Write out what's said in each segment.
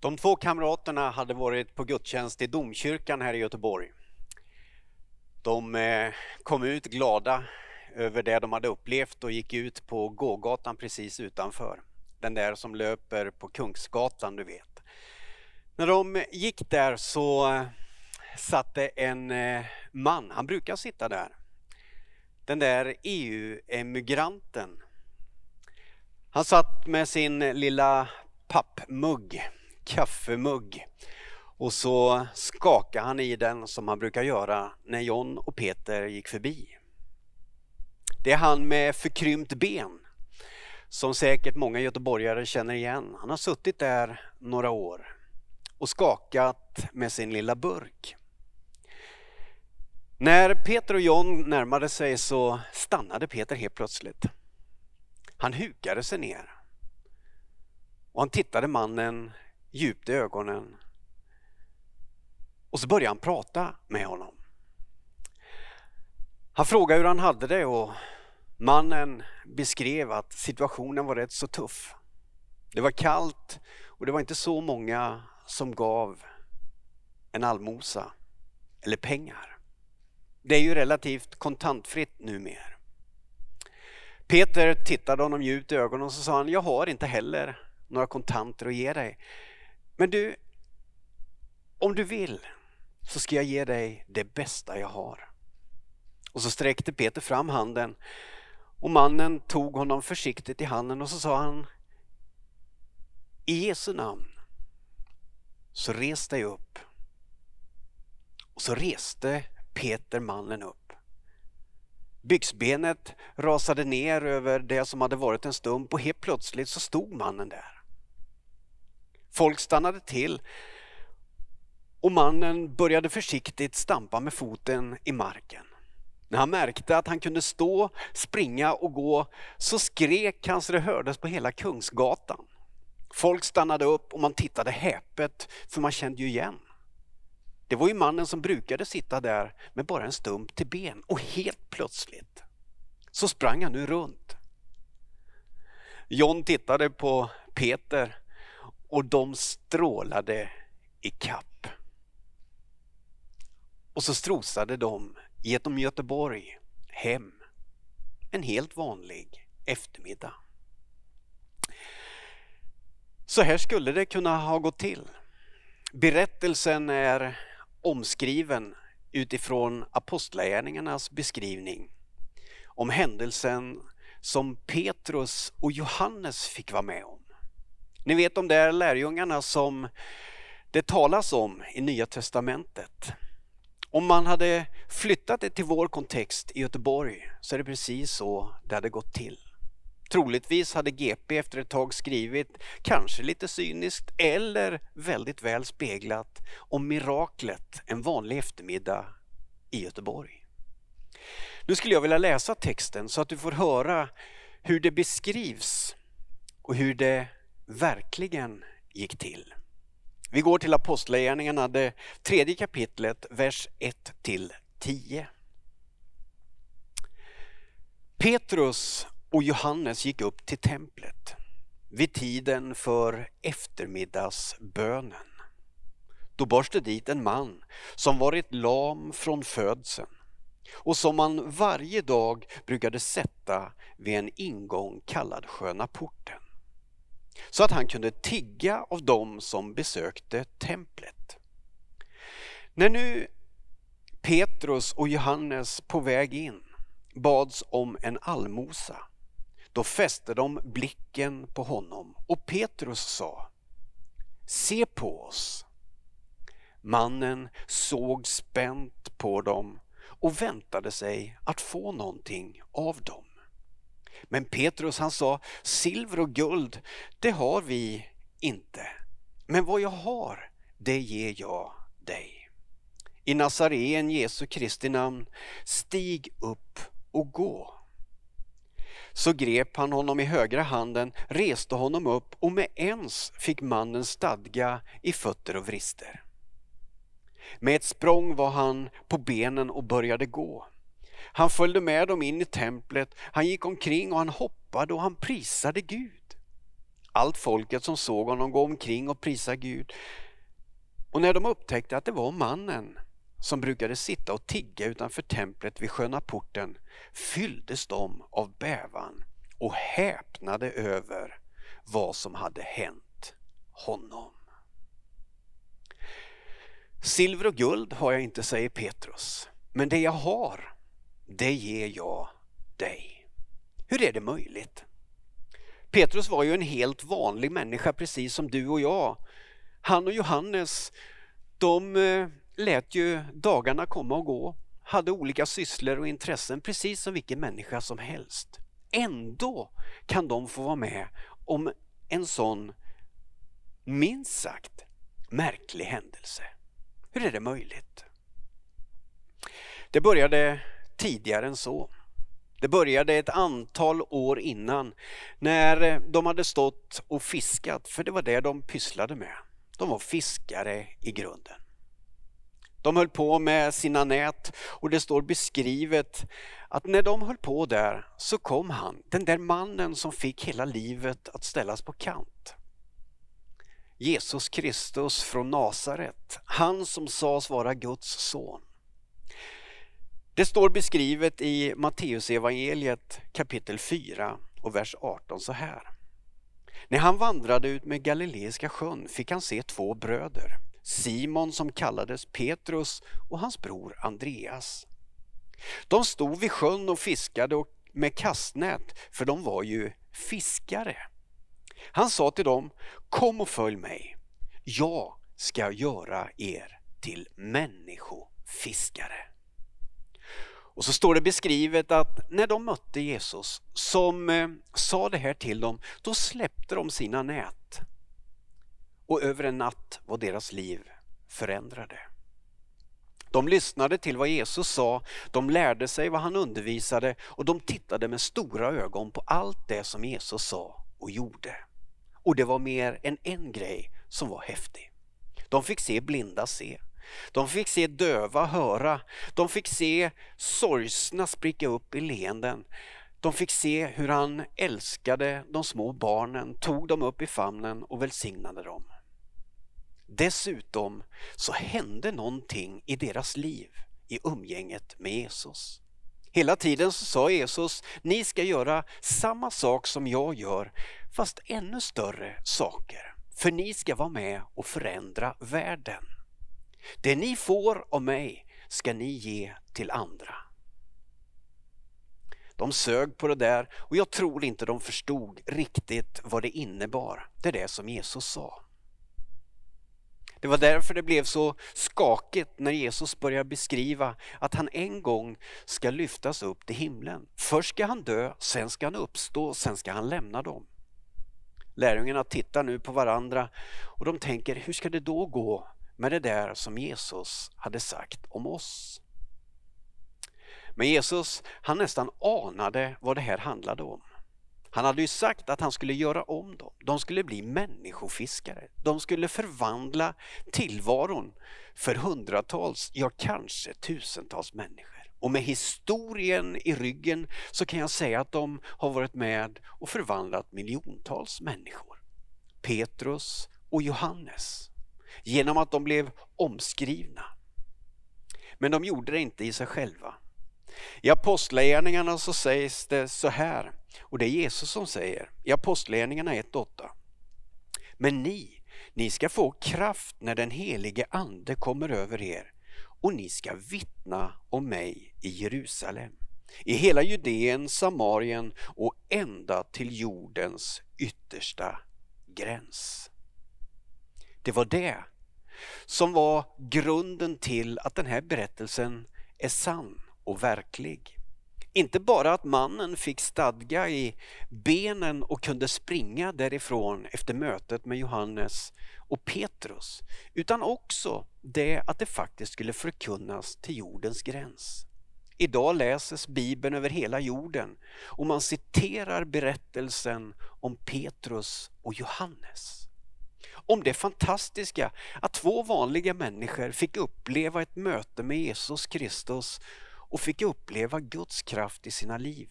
De två kamraterna hade varit på gudstjänst i domkyrkan här i Göteborg. De eh, kom ut glada över det de hade upplevt och gick ut på gågatan precis utanför. Den där som löper på Kungsgatan, du vet. När de gick där så eh, satte en eh, man, han brukar sitta där, den där EU-emigranten. Han satt med sin lilla pappmugg kaffemugg och så skakade han i den som han brukar göra när John och Peter gick förbi. Det är han med förkrympt ben som säkert många göteborgare känner igen. Han har suttit där några år och skakat med sin lilla burk. När Peter och John närmade sig så stannade Peter helt plötsligt. Han hukade sig ner och han tittade mannen djupt i ögonen. Och så började han prata med honom. Han frågade hur han hade det och mannen beskrev att situationen var rätt så tuff. Det var kallt och det var inte så många som gav en allmosa eller pengar. Det är ju relativt kontantfritt numera. Peter tittade honom djupt i ögonen och så sa han, jag har inte heller några kontanter att ge dig. Men du, om du vill så ska jag ge dig det bästa jag har. Och så sträckte Peter fram handen och mannen tog honom försiktigt i handen och så sa han I Jesu namn så res dig upp. Och så reste Peter mannen upp. Byxbenet rasade ner över det som hade varit en stump och helt plötsligt så stod mannen där. Folk stannade till och mannen började försiktigt stampa med foten i marken. När han märkte att han kunde stå, springa och gå så skrek han så det hördes på hela Kungsgatan. Folk stannade upp och man tittade häpet för man kände ju igen. Det var ju mannen som brukade sitta där med bara en stump till ben och helt plötsligt så sprang han nu runt. John tittade på Peter och de strålade i kapp. Och så strosade de genom Göteborg hem en helt vanlig eftermiddag. Så här skulle det kunna ha gått till. Berättelsen är omskriven utifrån apostlagärningarnas beskrivning om händelsen som Petrus och Johannes fick vara med om. Ni vet de där lärjungarna som det talas om i Nya Testamentet. Om man hade flyttat det till vår kontext i Göteborg så är det precis så det hade gått till. Troligtvis hade GP efter ett tag skrivit, kanske lite cyniskt eller väldigt väl speglat, om miraklet en vanlig eftermiddag i Göteborg. Nu skulle jag vilja läsa texten så att du får höra hur det beskrivs och hur det verkligen gick till. Vi går till Apostlagärningarna, det tredje kapitlet, vers 1 till 10. Petrus och Johannes gick upp till templet vid tiden för eftermiddagsbönen. Då bars det dit en man som varit lam från födseln och som man varje dag brukade sätta vid en ingång kallad Sköna porten så att han kunde tigga av dem som besökte templet. När nu Petrus och Johannes på väg in bads om en allmosa, då fäste de blicken på honom och Petrus sa Se på oss. Mannen såg spänt på dem och väntade sig att få någonting av dem. Men Petrus han sa, silver och guld, det har vi inte. Men vad jag har, det ger jag dig. I Nazareen Jesu Kristi namn, stig upp och gå. Så grep han honom i högra handen, reste honom upp och med ens fick mannen stadga i fötter och vrister. Med ett språng var han på benen och började gå. Han följde med dem in i templet, han gick omkring och han hoppade och han prisade Gud. allt folket som såg honom gå omkring och prisa Gud. Och när de upptäckte att det var mannen som brukade sitta och tigga utanför templet vid sköna porten fylldes de av bävan och häpnade över vad som hade hänt honom. Silver och guld har jag inte, säger Petrus, men det jag har, det ger jag dig. Hur är det möjligt? Petrus var ju en helt vanlig människa precis som du och jag. Han och Johannes, de eh, lät ju dagarna komma och gå, hade olika sysslor och intressen precis som vilken människa som helst. Ändå kan de få vara med om en sån minst sagt märklig händelse. Hur är det möjligt? Det började tidigare än så. Det började ett antal år innan när eh, de hade stått och fiskat, för det var det de pysslade med. De var fiskare i grunden. De höll på med sina nät och det står beskrivet att när de höll på där så kom han, den där mannen som fick hela livet att ställas på kant. Jesus Kristus från Nasaret, han som sades vara Guds son. Det står beskrivet i Matteusevangeliet kapitel 4 och vers 18 så här. När han vandrade ut med Galileiska sjön fick han se två bröder, Simon som kallades Petrus och hans bror Andreas. De stod vid sjön och fiskade med kastnät, för de var ju fiskare. Han sa till dem, kom och följ mig. Jag ska göra er till människofiskare. Och så står det beskrivet att när de mötte Jesus som eh, sa det här till dem, då släppte de sina nät. Och över en natt var deras liv förändrade. De lyssnade till vad Jesus sa, de lärde sig vad han undervisade och de tittade med stora ögon på allt det som Jesus sa och gjorde. Och det var mer än en grej som var häftig. De fick se blinda se, de fick se döva höra, de fick se sorgsna spricka upp i leenden. De fick se hur han älskade de små barnen, tog dem upp i famnen och välsignade dem. Dessutom så hände någonting i deras liv i umgänget med Jesus. Hela tiden så sa Jesus, ni ska göra samma sak som jag gör, fast ännu större saker. För ni ska vara med och förändra världen. Det ni får av mig ska ni ge till andra. De sög på det där och jag tror inte de förstod riktigt vad det innebar, det är det som Jesus sa. Det var därför det blev så skakigt när Jesus började beskriva att han en gång ska lyftas upp till himlen. Först ska han dö, sen ska han uppstå, sen ska han lämna dem. Lärjungarna tittar nu på varandra och de tänker, hur ska det då gå med det där som Jesus hade sagt om oss? Men Jesus, han nästan anade vad det här handlade om. Han hade ju sagt att han skulle göra om dem. De skulle bli människofiskare. De skulle förvandla tillvaron för hundratals, ja kanske tusentals människor. Och med historien i ryggen så kan jag säga att de har varit med och förvandlat miljontals människor. Petrus och Johannes. Genom att de blev omskrivna. Men de gjorde det inte i sig själva. I Apostlagärningarna så sägs det så här, och det är Jesus som säger i Apostlagärningarna 1.8. Men ni, ni ska få kraft när den helige Ande kommer över er och ni ska vittna om mig i Jerusalem, i hela Judeen, Samarien och ända till jordens yttersta gräns. Det var det som var grunden till att den här berättelsen är sann och verklig. Inte bara att mannen fick stadga i benen och kunde springa därifrån efter mötet med Johannes och Petrus, utan också det att det faktiskt skulle förkunnas till jordens gräns. Idag läses Bibeln över hela jorden och man citerar berättelsen om Petrus och Johannes. Om det fantastiska att två vanliga människor fick uppleva ett möte med Jesus Kristus och fick uppleva Guds kraft i sina liv.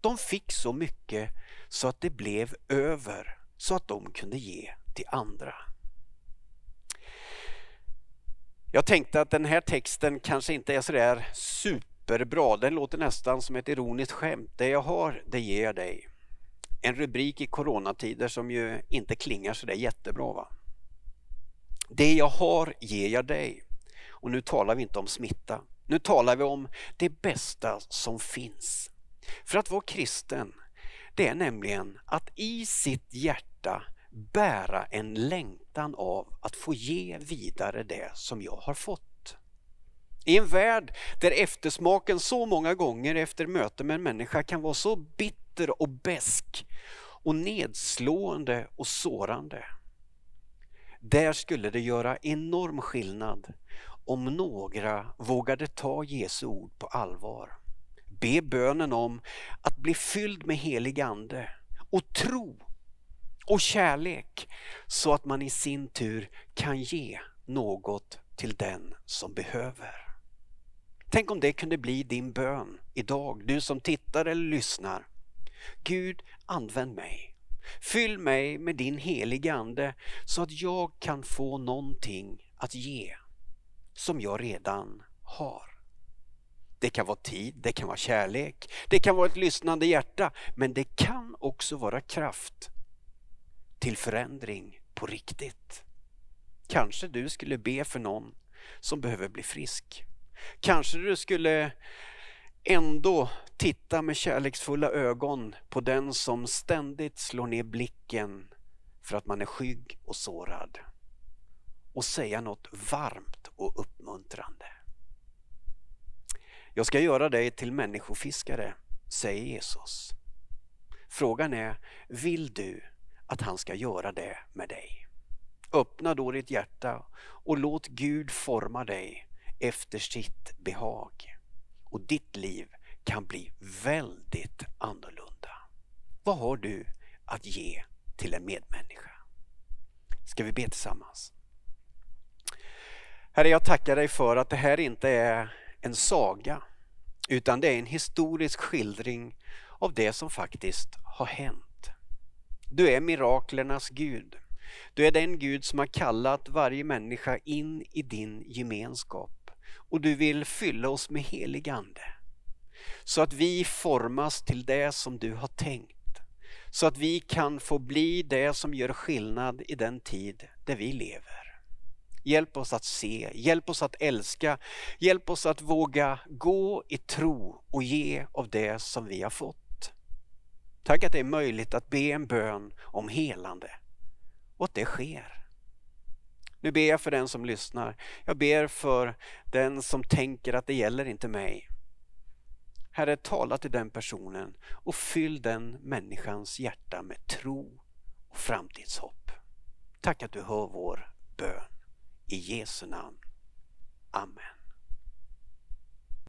De fick så mycket så att det blev över så att de kunde ge till andra. Jag tänkte att den här texten kanske inte är sådär superbra. Den låter nästan som ett ironiskt skämt. Det jag har, det ger jag dig. En rubrik i coronatider som ju inte klingar sådär jättebra. Va? Det jag har ger jag dig. Och nu talar vi inte om smitta. Nu talar vi om det bästa som finns. För att vara kristen, det är nämligen att i sitt hjärta bära en längtan av att få ge vidare det som jag har fått. I en värld där eftersmaken så många gånger efter möte med en människa kan vara så bitter och besk och nedslående och sårande. Där skulle det göra enorm skillnad om några vågade ta Jesu ord på allvar. Be bönen om att bli fylld med helig ande och tro och kärlek så att man i sin tur kan ge något till den som behöver. Tänk om det kunde bli din bön idag, du som tittar eller lyssnar. Gud, använd mig. Fyll mig med din heliga Ande så att jag kan få någonting att ge som jag redan har. Det kan vara tid, det kan vara kärlek, det kan vara ett lyssnande hjärta, men det kan också vara kraft till förändring på riktigt. Kanske du skulle be för någon som behöver bli frisk. Kanske du skulle ändå titta med kärleksfulla ögon på den som ständigt slår ner blicken för att man är skygg och sårad och säga något varmt och uppmuntrande. Jag ska göra dig till människofiskare, säger Jesus. Frågan är, vill du att han ska göra det med dig? Öppna då ditt hjärta och låt Gud forma dig efter sitt behag. Och ditt liv kan bli väldigt annorlunda. Vad har du att ge till en medmänniska? Ska vi be tillsammans? Herre, jag tackar dig för att det här inte är en saga utan det är en historisk skildring av det som faktiskt har hänt. Du är miraklernas Gud. Du är den Gud som har kallat varje människa in i din gemenskap och du vill fylla oss med helig Ande så att vi formas till det som du har tänkt. Så att vi kan få bli det som gör skillnad i den tid där vi lever. Hjälp oss att se, hjälp oss att älska, hjälp oss att våga gå i tro och ge av det som vi har fått. Tack att det är möjligt att be en bön om helande och att det sker. Nu ber jag för den som lyssnar. Jag ber för den som tänker att det gäller inte mig. Herre, tala till den personen och fyll den människans hjärta med tro och framtidshopp. Tack att du hör vår bön. I Jesu namn. Amen.